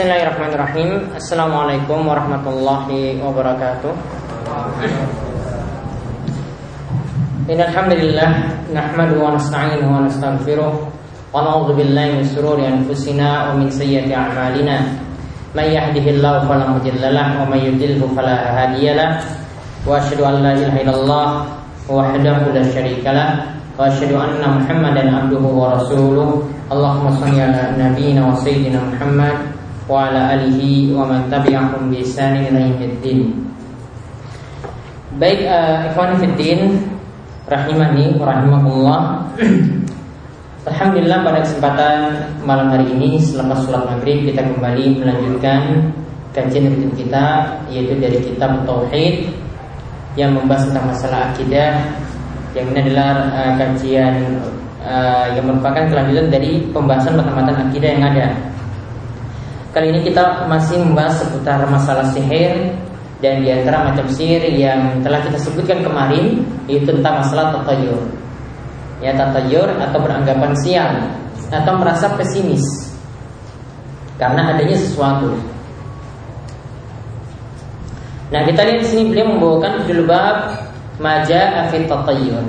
Bismillahirrahmanirrahim. Assalamualaikum warahmatullahi wabarakatuh. Innalhamdulillah Nahmadu wa nasta'inuhu wa nasta'gfiruh Wa na'udhu billahi min sururi anfusina Wa min sayyati a'malina. Man yahdihillahu falamudillalah Wa man yudilhu falahadiyalah Wa ashadu an la ilaha illallah Wahdahu la syarikalah Wa ashadu anna muhammadan abduhu wa rasuluh. Allahumma salli ala nabiyina wa sayyidina Muhammad alihi wa man tabi'ahum bi ihsan ila yaumiddin. Baik uh, ikhwan fiddin rahimani wa rahimakumullah. Alhamdulillah pada kesempatan malam hari ini selepas sholat maghrib kita kembali melanjutkan kajian rutin kita yaitu dari kitab Tauhid yang membahas tentang masalah akidah yang ini adalah uh, kajian uh, yang merupakan kelanjutan dari pembahasan mata-mata akidah yang ada Kali ini kita masih membahas seputar masalah sihir dan di antara macam sihir yang telah kita sebutkan kemarin itu tentang masalah tatayur. Ya tatayur atau beranggapan sial atau merasa pesimis karena adanya sesuatu. Nah kita lihat di sini beliau membawakan judul bab maja afit tatayur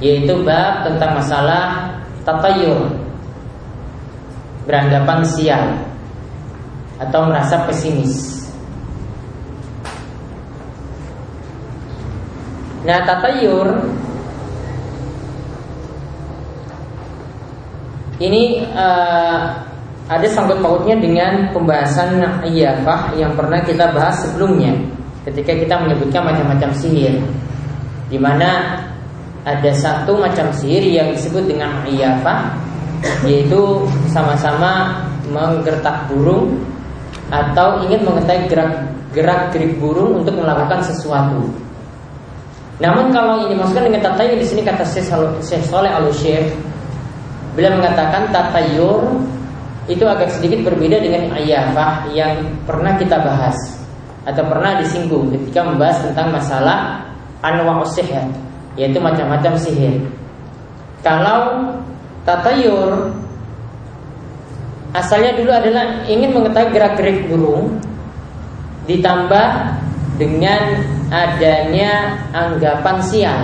yaitu bab tentang masalah tatayur beranggapan sial atau merasa pesimis. Nah, tatayur ini uh, ada sangkut pautnya dengan pembahasan iyafah yang pernah kita bahas sebelumnya ketika kita menyebutkan macam-macam sihir di mana ada satu macam sihir yang disebut dengan iyafah yaitu sama-sama menggertak burung atau ingin mengetahui gerak gerik burung untuk melakukan sesuatu. Namun kalau ini dimaksudkan dengan tatayur di sini kata Syekh Saleh Al Syekh beliau mengatakan tatayur itu agak sedikit berbeda dengan ayafah yang pernah kita bahas atau pernah disinggung ketika membahas tentang masalah anwa sihir yaitu macam-macam sihir. Kalau tatayur Asalnya dulu adalah ingin mengetahui gerak-gerik burung Ditambah dengan adanya anggapan sial.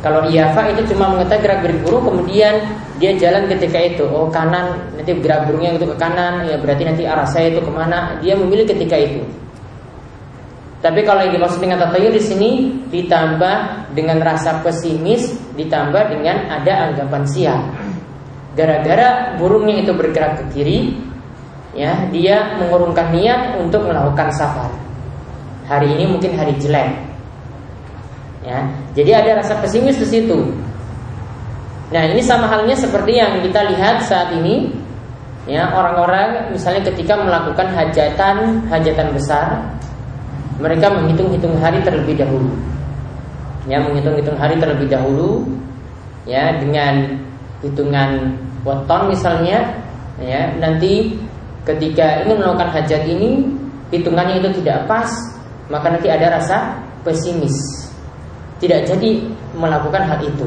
Kalau iyafa itu cuma mengetahui gerak-gerik burung Kemudian dia jalan ketika itu. Oh kanan, nanti gerak burungnya itu ke kanan Ya berarti nanti arah saya itu ke mana? Dia memilih ketika itu. Tapi kalau yang dimaksud dengan tatayur di sini ditambah dengan rasa pesimis, ditambah dengan ada anggapan sial. Gara-gara burungnya itu bergerak ke kiri, ya dia mengurungkan niat untuk melakukan safar. Hari ini mungkin hari jelek, ya. Jadi ada rasa pesimis di situ. Nah ini sama halnya seperti yang kita lihat saat ini, ya orang-orang misalnya ketika melakukan hajatan hajatan besar, mereka menghitung-hitung hari terlebih dahulu, ya menghitung-hitung hari terlebih dahulu, ya dengan hitungan weton misalnya ya nanti ketika ingin melakukan hajat ini hitungannya itu tidak pas maka nanti ada rasa pesimis. Tidak jadi melakukan hal itu.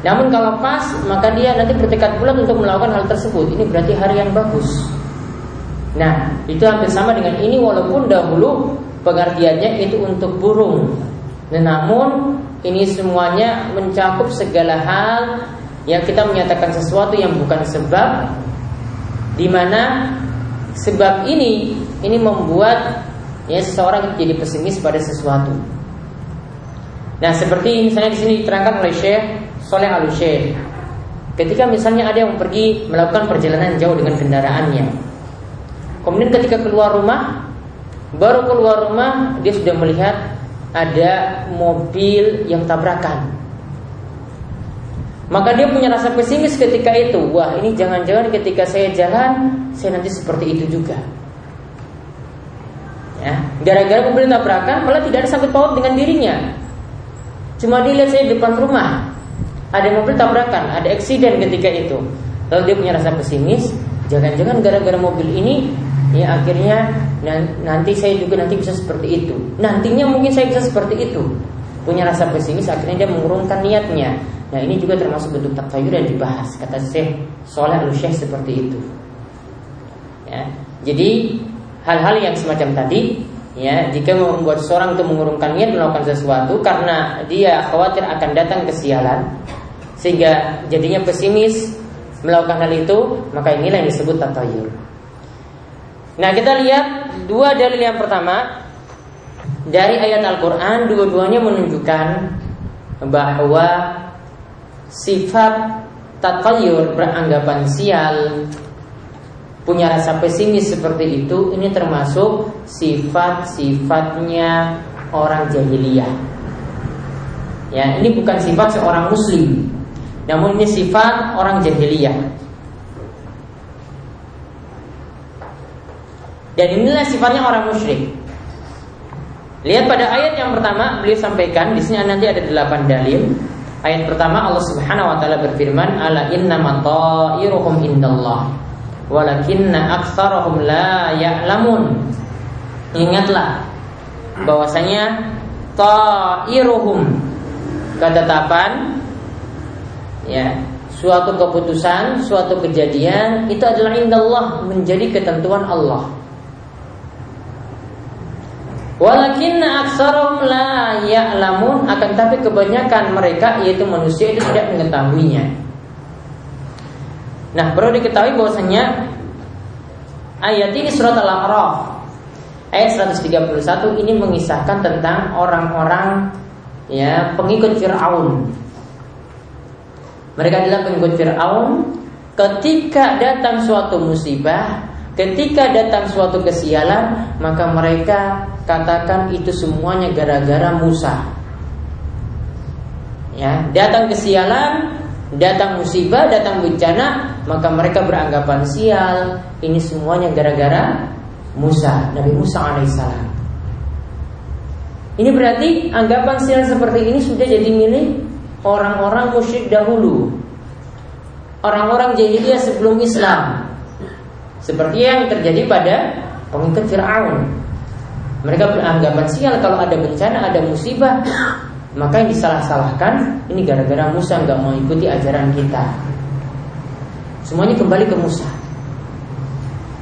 Namun kalau pas maka dia nanti bertekad bulat untuk melakukan hal tersebut. Ini berarti hari yang bagus. Nah itu hampir sama dengan ini walaupun dahulu pengertiannya itu untuk burung. Nah, namun ini semuanya mencakup segala hal yang kita menyatakan sesuatu yang bukan sebab di mana sebab ini ini membuat ya seseorang jadi pesimis pada sesuatu. Nah, seperti misalnya di sini diterangkan oleh Syekh Soleh Al Syekh. Ketika misalnya ada yang pergi melakukan perjalanan jauh dengan kendaraannya. Kemudian ketika keluar rumah, baru keluar rumah dia sudah melihat ada mobil yang tabrakan. Maka dia punya rasa pesimis ketika itu. Wah, ini jangan-jangan ketika saya jalan, saya nanti seperti itu juga. Ya, gara-gara mobil tabrakan, malah tidak ada sangkut paut dengan dirinya. Cuma dia lihat saya di depan rumah, ada mobil tabrakan, ada eksiden ketika itu. Lalu dia punya rasa pesimis, jangan-jangan gara-gara mobil ini, ya akhirnya nanti saya juga nanti bisa seperti itu. Nantinya mungkin saya bisa seperti itu. Punya rasa pesimis, akhirnya dia mengurungkan niatnya Nah ini juga termasuk bentuk takhayul yang dibahas Kata Syekh Soleh al seperti itu Ya. Jadi hal-hal yang semacam tadi ya jika membuat seorang itu mengurungkan niat melakukan sesuatu karena dia khawatir akan datang kesialan sehingga jadinya pesimis melakukan hal itu maka inilah yang disebut tatayur. Nah kita lihat dua dalil yang pertama dari ayat Al-Quran dua-duanya menunjukkan bahwa sifat tatayur beranggapan sial punya rasa pesimis seperti itu ini termasuk sifat-sifatnya orang jahiliyah. Ya, ini bukan sifat seorang muslim, namun ini sifat orang jahiliyah. Dan inilah sifatnya orang musyrik. Lihat pada ayat yang pertama beliau sampaikan di sini nanti ada delapan dalil. Ayat pertama Allah Subhanahu wa taala berfirman, "Ala inna ta'iruhum indallah." walakinna aktsarahum la ya'lamun. Ingatlah bahwasanya ta'iruhum ketetapan ya suatu keputusan, suatu kejadian itu adalah indallah menjadi ketentuan Allah. Walakinna aktsarahum la ya'lamun akan tapi kebanyakan mereka yaitu manusia itu tidak mengetahuinya. Nah, perlu diketahui bahwasanya ayat ini surat Al-A'raf ayat 131 ini mengisahkan tentang orang-orang ya pengikut Firaun. Mereka adalah pengikut Firaun ketika datang suatu musibah, ketika datang suatu kesialan, maka mereka katakan itu semuanya gara-gara Musa. Ya, datang kesialan, datang musibah, datang bencana, maka mereka beranggapan sial. Ini semuanya gara-gara Musa, Nabi Musa alaihissalam. Ini berarti anggapan sial seperti ini sudah jadi milik orang-orang musyrik dahulu. Orang-orang jahiliyah sebelum Islam. Seperti yang terjadi pada pengikut Fir'aun. Mereka beranggapan sial kalau ada bencana, ada musibah, maka yang disalah-salahkan ini gara-gara Musa nggak mau ikuti ajaran kita. Semuanya kembali ke Musa.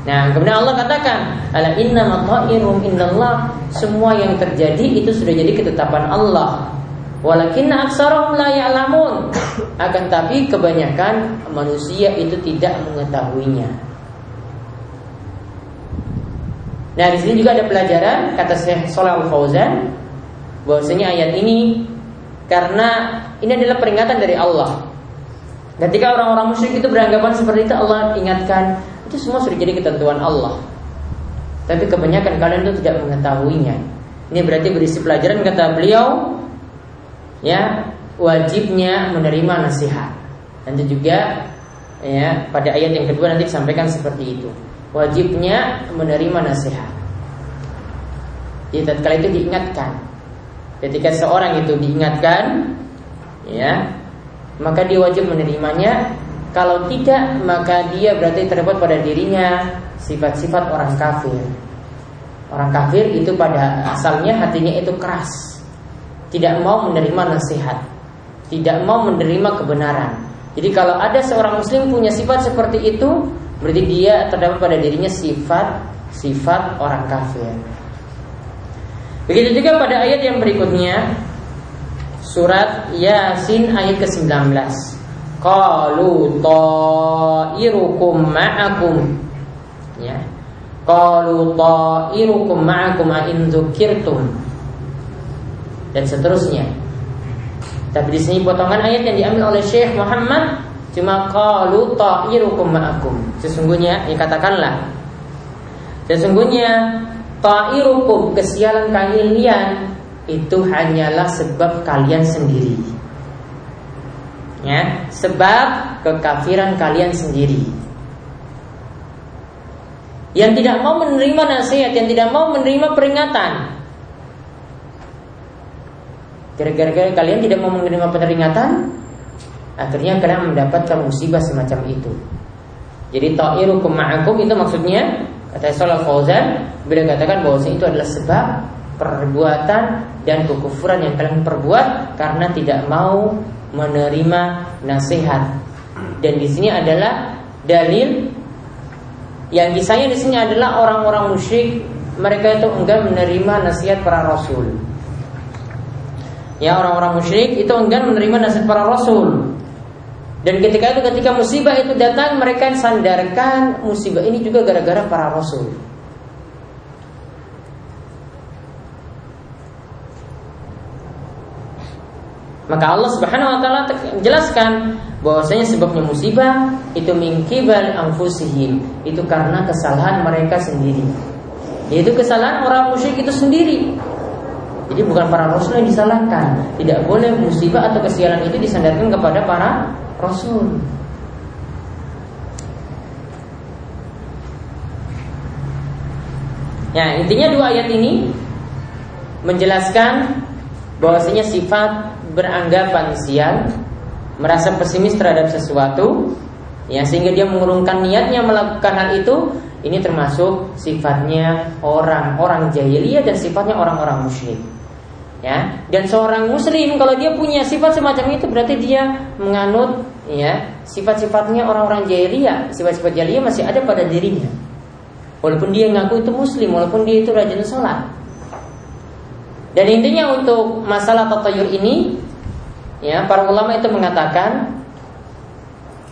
Nah, kemudian Allah katakan, "Ala inna matairum indallah." Semua yang terjadi itu sudah jadi ketetapan Allah. Walakin aksarahum la ya'lamun. Akan tapi kebanyakan manusia itu tidak mengetahuinya. Nah, di sini juga ada pelajaran kata Syekh Shalal Fauzan bahwasanya ayat ini karena ini adalah peringatan dari Allah. Ketika orang-orang musyrik itu beranggapan seperti itu Allah ingatkan itu semua sudah jadi ketentuan Allah. Tapi kebanyakan kalian itu tidak mengetahuinya. Ini berarti berisi pelajaran kata beliau ya wajibnya menerima nasihat. Nanti juga ya pada ayat yang kedua nanti disampaikan seperti itu. Wajibnya menerima nasihat. Jadi tatkala itu diingatkan Ketika seorang itu diingatkan, ya, maka dia wajib menerimanya. Kalau tidak, maka dia berarti terdapat pada dirinya sifat-sifat orang kafir. Orang kafir itu pada asalnya hatinya itu keras, tidak mau menerima nasihat, tidak mau menerima kebenaran. Jadi kalau ada seorang muslim punya sifat seperti itu, berarti dia terdapat pada dirinya sifat sifat orang kafir. Begitu juga pada ayat yang berikutnya Surat Yasin ayat ke-19. Qalu ta'irukum ma'akum. Ya. Qalu ta'irukum ma'akum a'in dzukirtum. Dan seterusnya. Tapi di sini potongan ayat yang diambil oleh Syekh Muhammad Cuma qalu ta'irukum ma'akum Sesungguhnya, ya katakanlah Sesungguhnya Ta'irukum kesialan kalian itu hanyalah sebab kalian sendiri. Ya, sebab kekafiran kalian sendiri. Yang tidak mau menerima nasihat, yang tidak mau menerima peringatan. Gara-gara kalian tidak mau menerima peringatan, akhirnya kalian mendapatkan musibah semacam itu. Jadi ta'irukum ma'akum itu maksudnya Kata Salah Fauzan Bila katakan bahwa itu adalah sebab Perbuatan dan kekufuran yang kalian perbuat Karena tidak mau menerima nasihat Dan di sini adalah dalil Yang kisahnya di sini adalah orang-orang musyrik mereka itu enggan menerima nasihat para rasul. Ya orang-orang musyrik itu enggan menerima nasihat para rasul. Dan ketika itu ketika musibah itu datang mereka sandarkan musibah ini juga gara-gara para rasul. Maka Allah Subhanahu wa taala menjelaskan bahwasanya sebabnya musibah itu mingkibal anfusihim, itu karena kesalahan mereka sendiri. Yaitu kesalahan orang musyrik itu sendiri. Jadi bukan para rasul yang disalahkan. Tidak boleh musibah atau kesialan itu disandarkan kepada para rasul. Ya, intinya dua ayat ini menjelaskan bahwasanya sifat beranggapan sial, merasa pesimis terhadap sesuatu, ya sehingga dia mengurungkan niatnya melakukan hal itu, ini termasuk sifatnya orang-orang jahiliyah dan sifatnya orang-orang musyrik. Ya, dan seorang muslim kalau dia punya sifat semacam itu berarti dia menganut ya sifat-sifatnya orang-orang jahiliyah, sifat-sifat jahiliyah masih ada pada dirinya. Walaupun dia ngaku itu muslim, walaupun dia itu rajin sholat. Dan intinya untuk masalah tatayur ini, ya para ulama itu mengatakan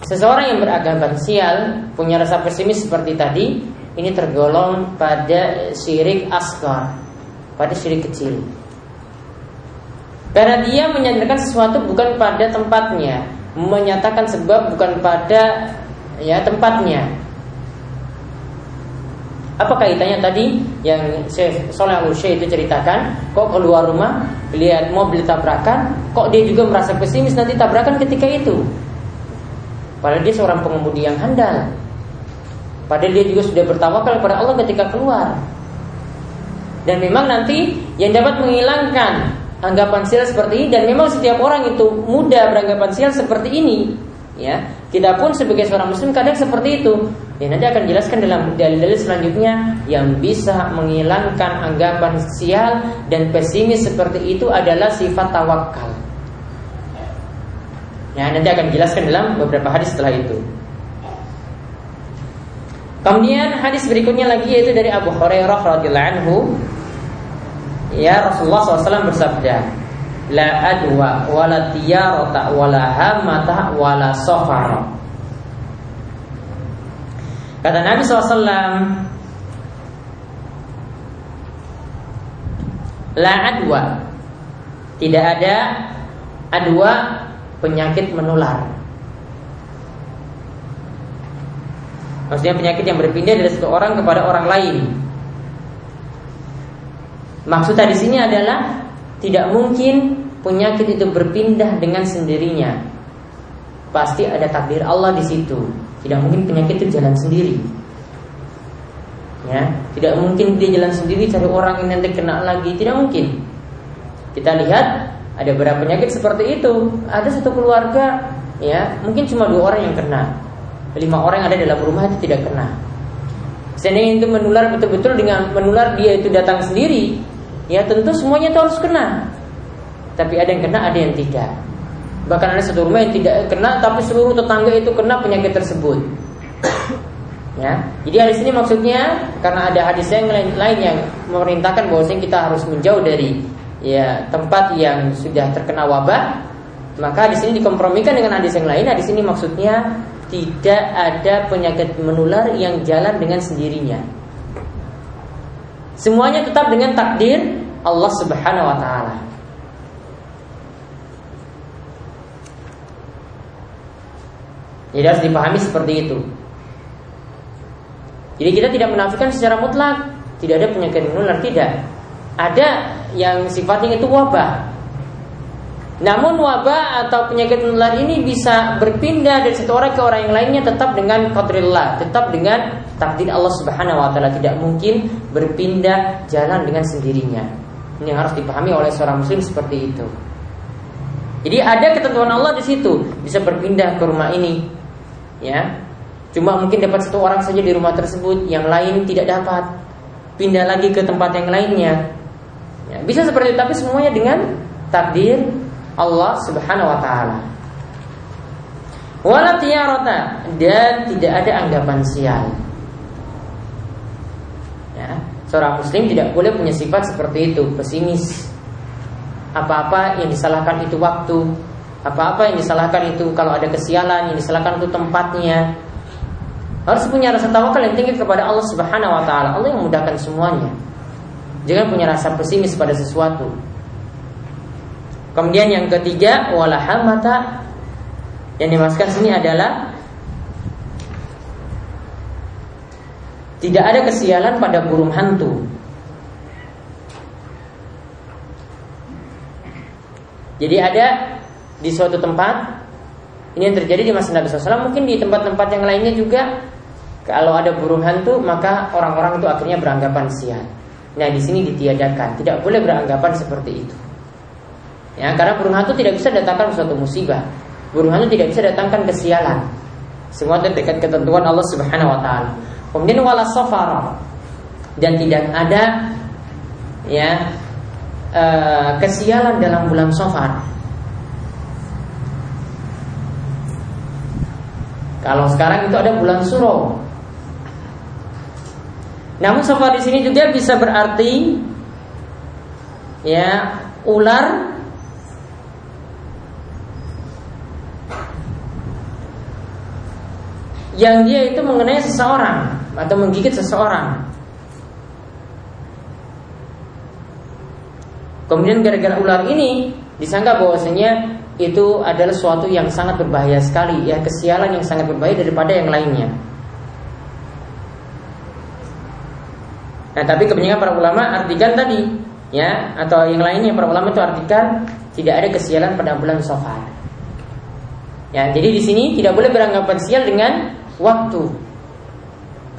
seseorang yang beragama sial punya rasa pesimis seperti tadi, ini tergolong pada syirik asgar, pada syirik kecil. Karena dia menyandarkan sesuatu bukan pada tempatnya, menyatakan sebab bukan pada ya tempatnya. Apa kaitannya tadi yang Syekh Soleh al itu ceritakan? Kok keluar rumah lihat mobil tabrakan, kok dia juga merasa pesimis nanti tabrakan ketika itu? Padahal dia seorang pengemudi yang handal. Padahal dia juga sudah bertawakal kepada Allah ketika keluar. Dan memang nanti yang dapat menghilangkan anggapan sial seperti ini dan memang setiap orang itu mudah beranggapan sial seperti ini ya. Kita pun sebagai seorang muslim kadang seperti itu. Ya nanti akan jelaskan dalam dalil-dalil selanjutnya yang bisa menghilangkan anggapan sial dan pesimis seperti itu adalah sifat tawakal. Ya nanti akan jelaskan dalam beberapa hadis setelah itu. Kemudian hadis berikutnya lagi yaitu dari Abu Hurairah radhiyallahu anhu ya Rasulullah SAW bersabda la adwa wala tiyarata wala hamata wala sofara kata Nabi SAW la adwa. Tidak ada adwa penyakit menular. Maksudnya penyakit yang berpindah dari satu orang kepada orang lain Maksudnya di sini adalah tidak mungkin penyakit itu berpindah dengan sendirinya. Pasti ada takdir Allah di situ. Tidak mungkin penyakit itu jalan sendiri. Ya, tidak mungkin dia jalan sendiri cari orang yang nanti kena lagi, tidak mungkin. Kita lihat ada beberapa penyakit seperti itu. Ada satu keluarga, ya, mungkin cuma dua orang yang kena. Lima orang yang ada dalam rumah itu tidak kena. Seandainya itu menular betul-betul dengan menular dia itu datang sendiri, ya tentu semuanya itu harus kena. Tapi ada yang kena, ada yang tidak. Bahkan ada satu rumah yang tidak kena, tapi seluruh tetangga itu kena penyakit tersebut. Ya, jadi di sini maksudnya karena ada hadis yang lain, lain yang memerintahkan bahwa kita harus menjauh dari ya tempat yang sudah terkena wabah, maka di sini dikompromikan dengan hadis yang lain. Di sini maksudnya tidak ada penyakit menular yang jalan dengan sendirinya. Semuanya tetap dengan takdir Allah Subhanahu wa taala. Jadi harus dipahami seperti itu. Jadi kita tidak menafikan secara mutlak tidak ada penyakit menular tidak. Ada yang sifatnya itu wabah. Namun wabah atau penyakit menular ini bisa berpindah dari satu orang ke orang yang lainnya tetap dengan qadrillah, tetap dengan takdir Allah Subhanahu wa taala tidak mungkin berpindah jalan dengan sendirinya. Ini yang harus dipahami oleh seorang muslim seperti itu. Jadi ada ketentuan Allah di situ, bisa berpindah ke rumah ini. Ya. Cuma mungkin dapat satu orang saja di rumah tersebut, yang lain tidak dapat. Pindah lagi ke tempat yang lainnya. Ya, bisa seperti itu, tapi semuanya dengan takdir Allah Subhanahu wa taala. Wala dan tidak ada anggapan sial. Seorang muslim tidak boleh punya sifat seperti itu, pesimis. Apa-apa yang disalahkan itu waktu, apa-apa yang disalahkan itu kalau ada kesialan, yang disalahkan itu tempatnya. Harus punya rasa tawakal yang tinggi kepada Allah Subhanahu wa taala. Allah yang memudahkan semuanya. Jangan punya rasa pesimis pada sesuatu. Kemudian yang ketiga, walahamata yang dimaksudkan sini adalah Tidak ada kesialan pada burung hantu. Jadi ada di suatu tempat ini yang terjadi di masa Nabi SAW mungkin di tempat-tempat yang lainnya juga kalau ada burung hantu maka orang-orang itu akhirnya beranggapan sial. Nah di sini ditiadakan tidak boleh beranggapan seperti itu. Ya karena burung hantu tidak bisa datangkan suatu musibah. Burung hantu tidak bisa datangkan kesialan. Semua terdekat ketentuan Allah Subhanahu Wa Taala. Kemudian wala safara dan tidak ada ya e, kesialan dalam bulan safar. Kalau sekarang itu ada bulan suro. Namun safar di sini juga bisa berarti ya ular yang dia itu mengenai seseorang atau menggigit seseorang. Kemudian gara-gara ular ini disangka bahwasanya itu adalah suatu yang sangat berbahaya sekali, ya kesialan yang sangat berbahaya daripada yang lainnya. Nah, tapi kebanyakan para ulama artikan tadi, ya, atau yang lainnya para ulama itu artikan tidak ada kesialan pada bulan Safar. Ya, jadi di sini tidak boleh beranggapan sial dengan waktu.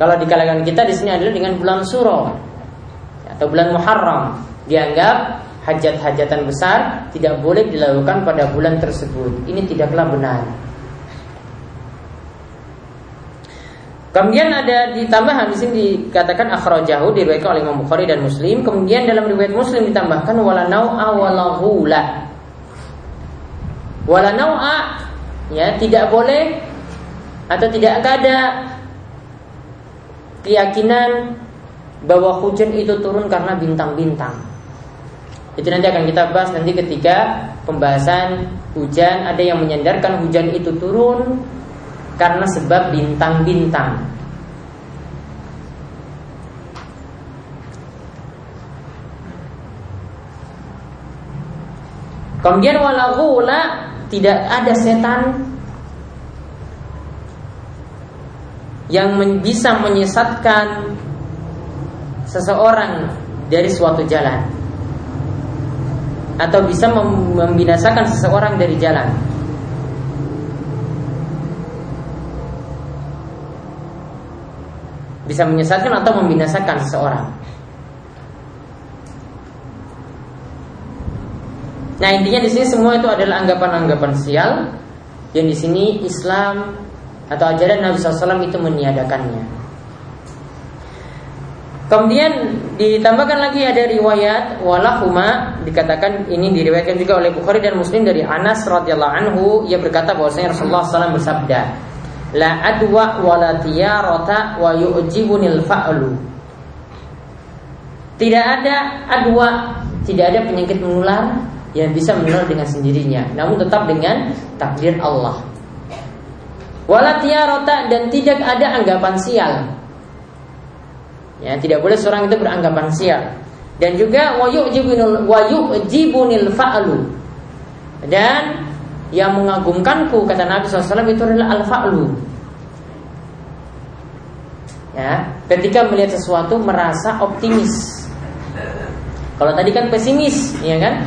Kalau di kalangan kita di sini adalah dengan bulan Suro atau bulan Muharram dianggap hajat-hajatan besar tidak boleh dilakukan pada bulan tersebut. Ini tidaklah benar. Kemudian ada di tambahan di sini dikatakan akhrajahu diriwayatkan oleh Imam Bukhari dan Muslim. Kemudian dalam riwayat Muslim ditambahkan wala nau'a wala ghula. Wala nau'a ya tidak boleh atau tidak ada keyakinan bahwa hujan itu turun karena bintang-bintang. Itu nanti akan kita bahas nanti ketika pembahasan hujan ada yang menyandarkan hujan itu turun karena sebab bintang-bintang. Kemudian walau tidak ada setan yang bisa menyesatkan seseorang dari suatu jalan atau bisa membinasakan seseorang dari jalan. Bisa menyesatkan atau membinasakan seseorang. Nah intinya di sini semua itu adalah anggapan-anggapan sial yang di sini Islam atau ajaran Nabi SAW itu meniadakannya. Kemudian ditambahkan lagi ada riwayat walahuma dikatakan ini diriwayatkan juga oleh Bukhari dan Muslim dari Anas radhiyallahu anhu. Ia berkata bahwasanya Rasulullah SAW bersabda la adwa wala tiyarata wa yu'jibunil fa'lu. Tidak ada adwa tidak ada penyakit menular yang bisa menular dengan sendirinya namun tetap dengan takdir Allah Walatiarota dan tidak ada anggapan sial. Ya, tidak boleh seorang itu beranggapan sial. Dan juga wayuk jibunil fa'lu. Dan yang mengagumkanku kata Nabi SAW itu adalah al-fa'lu. Ya, ketika melihat sesuatu merasa optimis. Kalau tadi kan pesimis, ya kan?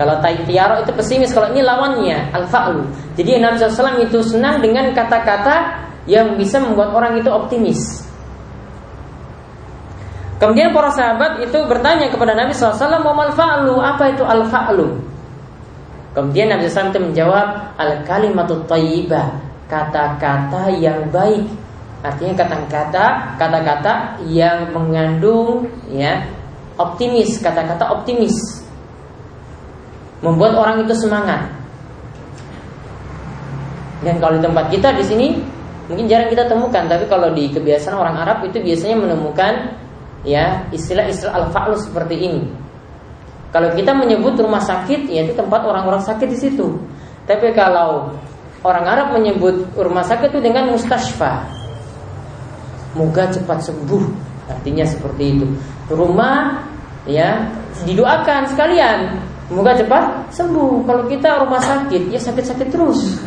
Kalau tiaro itu pesimis, kalau ini lawannya al-fa'lu. Jadi Nabi SAW itu senang dengan kata-kata yang bisa membuat orang itu optimis. Kemudian para sahabat itu bertanya kepada Nabi SAW, mau al-fa'lu, apa itu al-fa'lu? Kemudian Nabi SAW itu menjawab, al-kalimatut tayyibah, kata-kata yang baik. Artinya kata-kata, kata-kata yang mengandung ya optimis, kata-kata optimis membuat orang itu semangat. Dan kalau di tempat kita di sini mungkin jarang kita temukan, tapi kalau di kebiasaan orang Arab itu biasanya menemukan ya istilah-istilah al-fa'lu seperti ini. Kalau kita menyebut rumah sakit, ya itu tempat orang-orang sakit di situ. Tapi kalau orang Arab menyebut rumah sakit itu dengan mustashfa. Moga cepat sembuh. Artinya seperti itu. Rumah ya didoakan sekalian. Moga cepat sembuh. Kalau kita rumah sakit, ya sakit-sakit terus.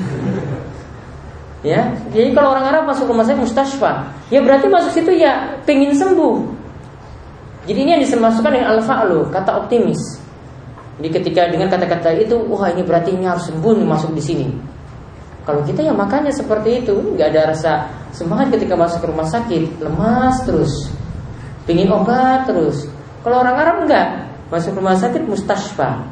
Ya, jadi kalau orang Arab masuk rumah sakit mustashfa, ya berarti masuk situ ya pengen sembuh. Jadi ini yang disemasukkan dengan al-fa'lu, kata optimis. Jadi ketika dengan kata-kata itu, wah ini berarti ini harus sembuh masuk di sini. Kalau kita ya makanya seperti itu, nggak ada rasa semangat ketika masuk ke rumah sakit, lemas terus, pingin obat terus. Kalau orang Arab enggak, masuk rumah sakit mustashfa.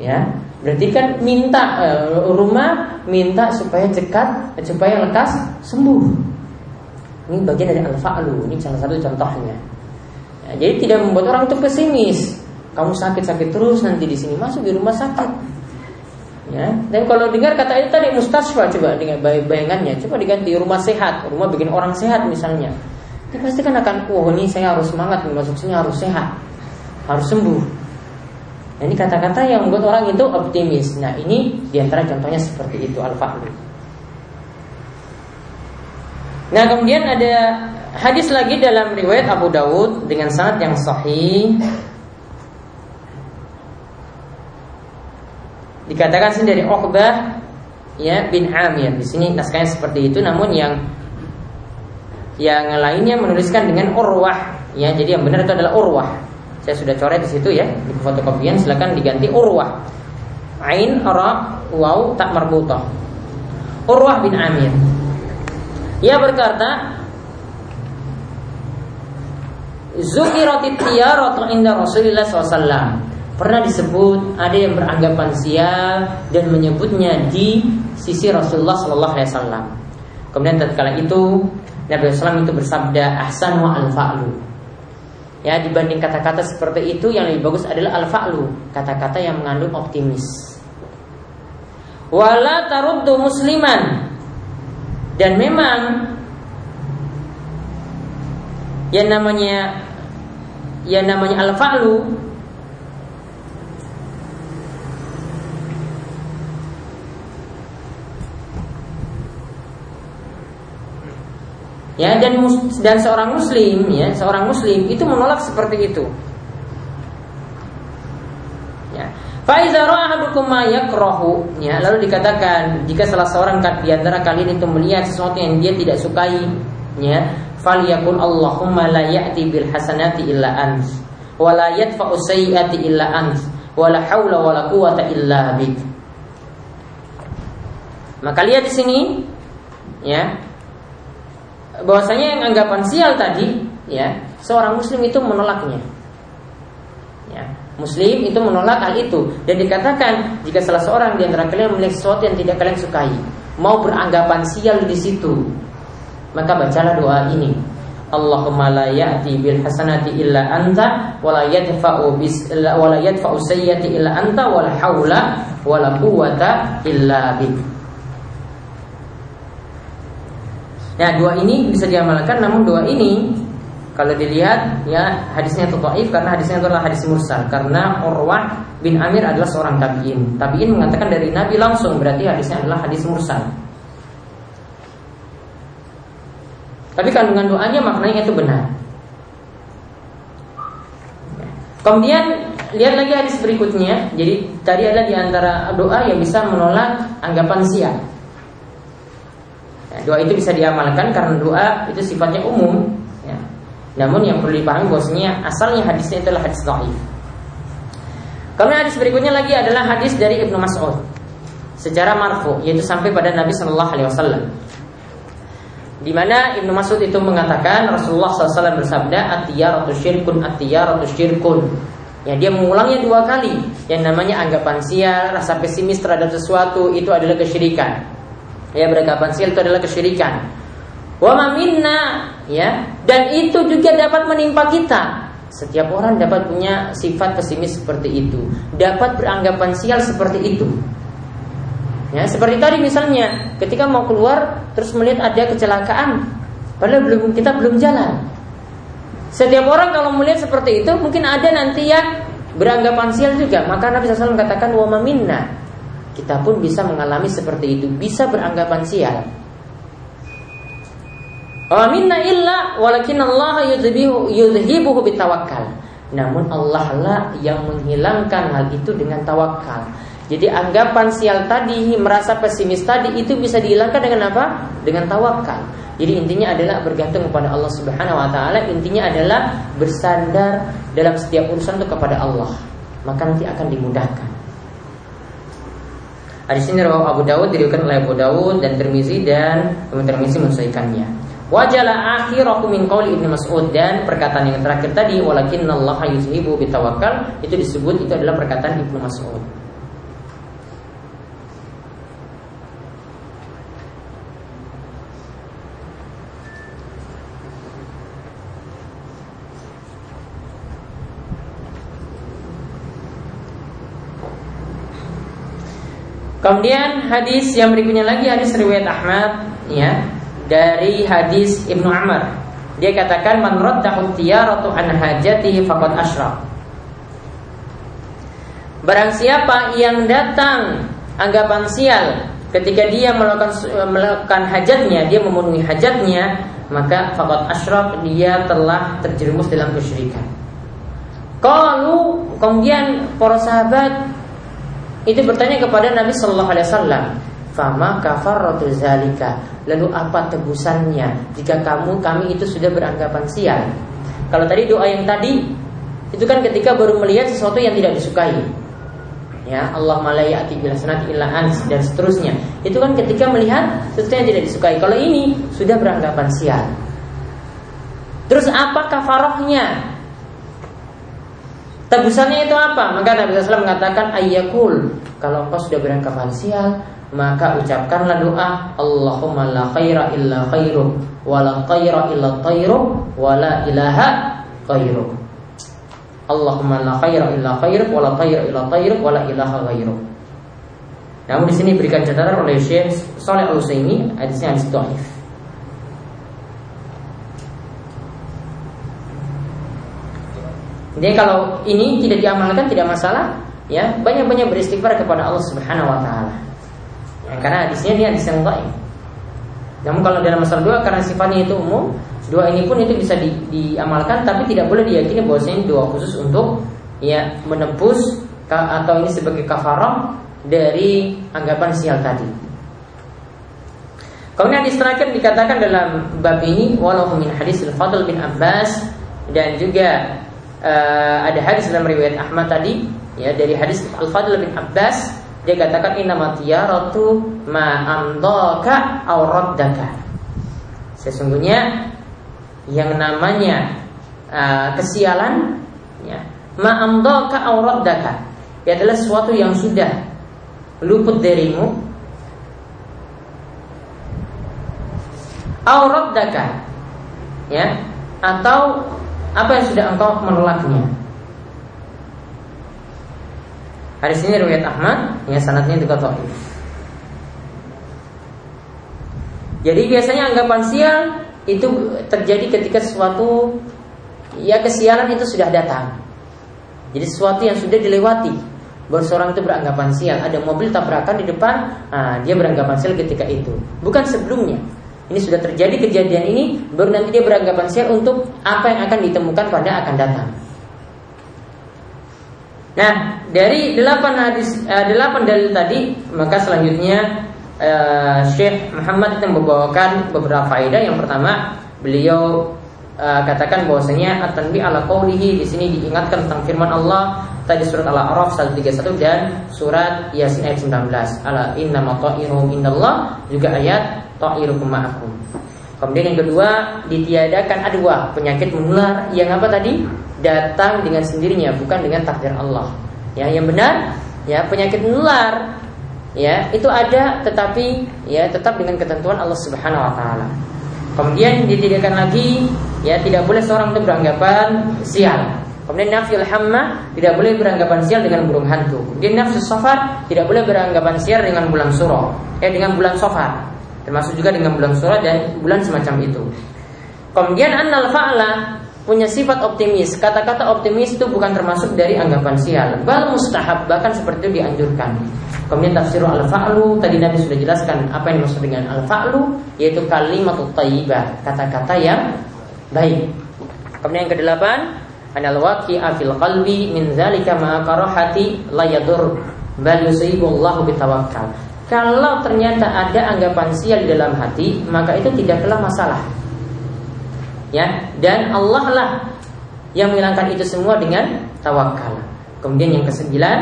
Ya, berarti kan minta uh, rumah minta supaya cekat, supaya lekas sembuh. Ini bagian dari al-fa'lu, ini salah satu contohnya. Ya, jadi tidak membuat orang itu pesimis. Kamu sakit-sakit terus nanti di sini masuk di rumah sakit. Ya, dan kalau dengar kata itu tadi mustasfa coba dengan bayangannya, coba diganti rumah sehat, rumah bikin orang sehat misalnya. Dia pasti kan akan, oh ini saya harus semangat masuk sini harus sehat, harus sembuh. Nah, ini kata-kata yang membuat orang itu optimis. Nah ini di antara contohnya seperti itu al-fa'lu. Nah kemudian ada hadis lagi dalam riwayat Abu Dawud dengan sanad yang sahih dikatakan sini dari Uqbah ya bin Amir. Di sini naskahnya seperti itu namun yang yang lainnya menuliskan dengan Urwah ya. Jadi yang benar itu adalah Urwah. Saya sudah coret di situ ya di fotokopian silakan diganti Urwah. Ain ra waw tak marbutah. Urwah bin Amir. Ia berkata Zukiratit tiyarat inda Rasulullah SAW Pernah disebut ada yang beranggapan sial dan menyebutnya di sisi Rasulullah Sallallahu Alaihi Wasallam. Kemudian tatkala itu Nabi SAW itu bersabda ahsan wa al fa'lu. Ya dibanding kata-kata seperti itu yang lebih bagus adalah al fa'lu, kata-kata yang mengandung optimis. Wala taruddu musliman dan memang yang namanya yang namanya al ya dan dan seorang muslim ya seorang muslim itu menolak seperti itu. Ya. Ya lalu dikatakan jika salah seorang di antara kalian itu melihat sesuatu yang dia tidak sukai ya falyakul Allahumma la ya'ti bil hasanati illa ant wa la illa ant wa la haula wa la quwata illa bik. Maka lihat di sini ya bahwasanya yang anggapan sial tadi ya seorang muslim itu menolaknya. Ya muslim itu menolak hal itu. Dan dikatakan jika salah seorang di antara kalian melihat sesuatu yang tidak kalian sukai mau beranggapan sial di situ maka bacalah doa ini. Allahumma la ya'ti bil hasanati illa anta wa la yadfa'u bis wa la yadfa'u sayyati illa anta wa la haula wa la quwwata illa bik Nah dua ini bisa diamalkan namun dua ini kalau dilihat ya hadisnya itu taif karena hadisnya itu adalah hadis mursal karena Urwah bin Amir adalah seorang tabiin. Tabiin mengatakan dari Nabi langsung berarti hadisnya adalah hadis mursal. Tapi kandungan doanya maknanya itu benar. Kemudian lihat lagi hadis berikutnya. Jadi tadi adalah di antara doa yang bisa menolak anggapan siap. Ya, doa itu bisa diamalkan karena doa itu sifatnya umum. Ya. Namun yang perlu dipahami bahwasanya asalnya hadisnya adalah hadis dhaif. Kemudian hadis berikutnya lagi adalah hadis dari Ibnu Mas'ud secara marfu yaitu sampai pada Nabi Shallallahu Alaihi Wasallam. Di mana Ibnu Mas'ud itu mengatakan Rasulullah SAW bersabda atiyaratu syirkun atiyaratu syirkun Ya dia mengulangnya dua kali Yang namanya anggapan sial, rasa pesimis terhadap sesuatu Itu adalah kesyirikan ya sial itu adalah kesyirikan. Wa minna ya dan itu juga dapat menimpa kita. Setiap orang dapat punya sifat pesimis seperti itu, dapat beranggapan sial seperti itu. Ya, seperti tadi misalnya, ketika mau keluar terus melihat ada kecelakaan, padahal belum kita belum jalan. Setiap orang kalau melihat seperti itu mungkin ada nanti yang beranggapan sial juga. Maka Nabi SAW katakan wa minna. Kita pun bisa mengalami seperti itu, bisa beranggapan sial. Wa minna illa walakin Allah yudhibuhu bitawakal. Namun Allah lah yang menghilangkan hal itu dengan tawakal. Jadi anggapan sial tadi, merasa pesimis tadi itu bisa dihilangkan dengan apa? Dengan tawakal. Jadi intinya adalah bergantung kepada Allah Subhanahu wa taala, intinya adalah bersandar dalam setiap urusan itu kepada Allah. Maka nanti akan dimudahkan. Hadis ini rawahu Abu Dawud diriwayatkan oleh Abu Dawud dan Tirmizi dan Tirmizi mensesuaikannya. Wajala akhirahu min qauli Ibnu Mas'ud dan perkataan yang terakhir tadi Allah yuzhibu bitawakal itu disebut itu adalah perkataan Ibnu Mas'ud. Kemudian hadis yang berikutnya lagi hadis riwayat Ahmad ya dari hadis Ibnu Amr. Dia katakan man raddahu tiyaratu an hajatihi faqad asyraf. Barang siapa yang datang anggapan sial ketika dia melakukan melakukan hajatnya, dia memenuhi hajatnya, maka faqad asyraf dia telah terjerumus dalam kesyirikan. Kalau kemudian para sahabat itu bertanya kepada Nabi Shallallahu Alaihi Wasallam, Fama kafaratu zalika? Lalu apa tebusannya Jika kamu kami itu sudah beranggapan sial? Kalau tadi doa yang tadi Itu kan ketika baru melihat sesuatu yang tidak disukai. Ya Allah malayati bila sanat illa dan seterusnya. Itu kan ketika melihat sesuatu yang tidak disukai. Kalau ini sudah beranggapan sial. Terus apa kafarohnya Tebusannya itu apa? Maka Nabi SAW mengatakan Ayyakul Kalau engkau sudah beranggapan sial maka ucapkanlah doa Allahumma la khaira illa khairu wa la khaira illa khairu wa la ilaha khairu Allahumma la khaira illa khairu wa la khaira illa khairu wa la ilaha khairu Namun di sini berikan catatan oleh Syekh Saleh Al-Utsaimin hadisnya hadis dhaif. Jadi kalau ini tidak diamalkan tidak masalah, ya banyak-banyak beristighfar kepada Allah Subhanahu Wa Taala. Ya, karena hadisnya dia hadis yang baik. Namun kalau dalam masalah doa karena sifatnya itu umum, doa ini pun itu bisa di, diamalkan tapi tidak boleh diyakini bahwasanya doa khusus untuk ya menebus atau ini sebagai kafarah dari anggapan sial tadi. Kemudian hadis terakhir dikatakan dalam bab ini walau min hadis al-Fadl bin Abbas dan juga uh, ada hadis dalam riwayat Ahmad tadi ya dari hadis al-Fadl bin Abbas dia katakan inna tiyaratu ma amdaka aw raddaka. Sesungguhnya yang namanya uh, kesialan ya, ma amdaka aw raddaka. Ia adalah sesuatu yang sudah luput darimu raddaka. Ya, atau apa yang sudah engkau menolaknya. Hadis ini riwayat Ahmad, yang sanatnya juga dhaif. Jadi biasanya anggapan sial itu terjadi ketika sesuatu ya kesialan itu sudah datang. Jadi sesuatu yang sudah dilewati. Baru seorang itu beranggapan sial, ada mobil tabrakan di depan, nah, dia beranggapan sial ketika itu. Bukan sebelumnya. Ini sudah terjadi kejadian ini, baru nanti dia beranggapan sial untuk apa yang akan ditemukan pada akan datang. Nah, dari delapan hadis, uh, delapan dalil tadi, maka selanjutnya uh, Syekh Muhammad itu membawakan beberapa faedah. Yang pertama, beliau uh, katakan bahwasanya at-tanbi ala qaulihi di sini diingatkan tentang firman Allah tadi surat Al-A'raf 131 dan surat Yasin ayat 19. Ala inna ta'iruhum indallah juga ayat ta'irukum ma'akum. Kemudian yang kedua ditiadakan adwa penyakit menular yang apa tadi datang dengan sendirinya bukan dengan takdir Allah. Ya yang benar ya penyakit menular ya itu ada tetapi ya tetap dengan ketentuan Allah Subhanahu Wa Taala. Kemudian ditiadakan lagi ya tidak boleh seorang itu beranggapan sial. Kemudian nafsul hamma tidak boleh beranggapan sial dengan burung hantu. Kemudian nafsu safar tidak boleh beranggapan sial dengan bulan suro, eh dengan bulan safar termasuk juga dengan bulan surat dan bulan semacam itu. Kemudian annal fa'la punya sifat optimis. Kata-kata optimis itu bukan termasuk dari anggapan sial. Bal mustahab bahkan seperti itu dianjurkan. Kemudian tafsir al-fa'lu tadi Nabi sudah jelaskan apa yang dimaksud dengan al-fa'lu yaitu kalimat thayyibah, kata-kata yang baik. Kemudian yang kedelapan, anal waqi'a fil qalbi min dzalika ma karahati la yadur bal yusibullahu bitawakkal. Kalau ternyata ada anggapan sial di dalam hati, maka itu tidaklah masalah ya dan Allah lah yang menghilangkan itu semua dengan tawakal. Kemudian yang kesembilan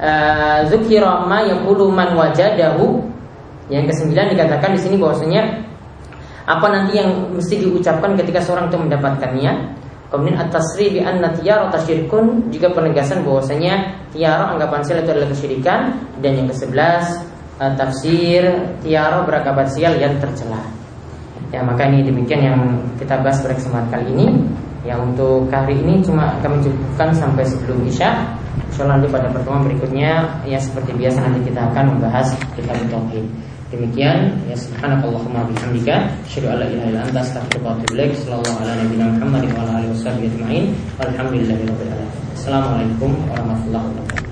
eh, zukira ma yaqulu man wajadahu. Yang kesembilan dikatakan di sini bahwasanya apa nanti yang mesti diucapkan ketika seorang itu mendapatkannya. Kemudian at-tasri bi anna tiyara tasyirkun juga penegasan bahwasanya tiara anggapan sial itu adalah kesyirikan dan yang kesebelas eh, tafsir tiara berakabat sial yang tercela. Ya maka ini demikian yang kita bahas pada kesempatan kali ini. Yang untuk hari ini cuma kami cukupkan sampai sebelum isya. Insyaallah nanti pada pertemuan berikutnya ya seperti biasa nanti kita akan membahas kitab tauhid. Demikian ya subhanakallahumma bihamdika asyhadu an la ilaha illa anta astaghfiruka wa atubu ilaik. Sallallahu ala nabiyina Muhammad wa ala alihi alamin. Assalamualaikum warahmatullahi wabarakatuh.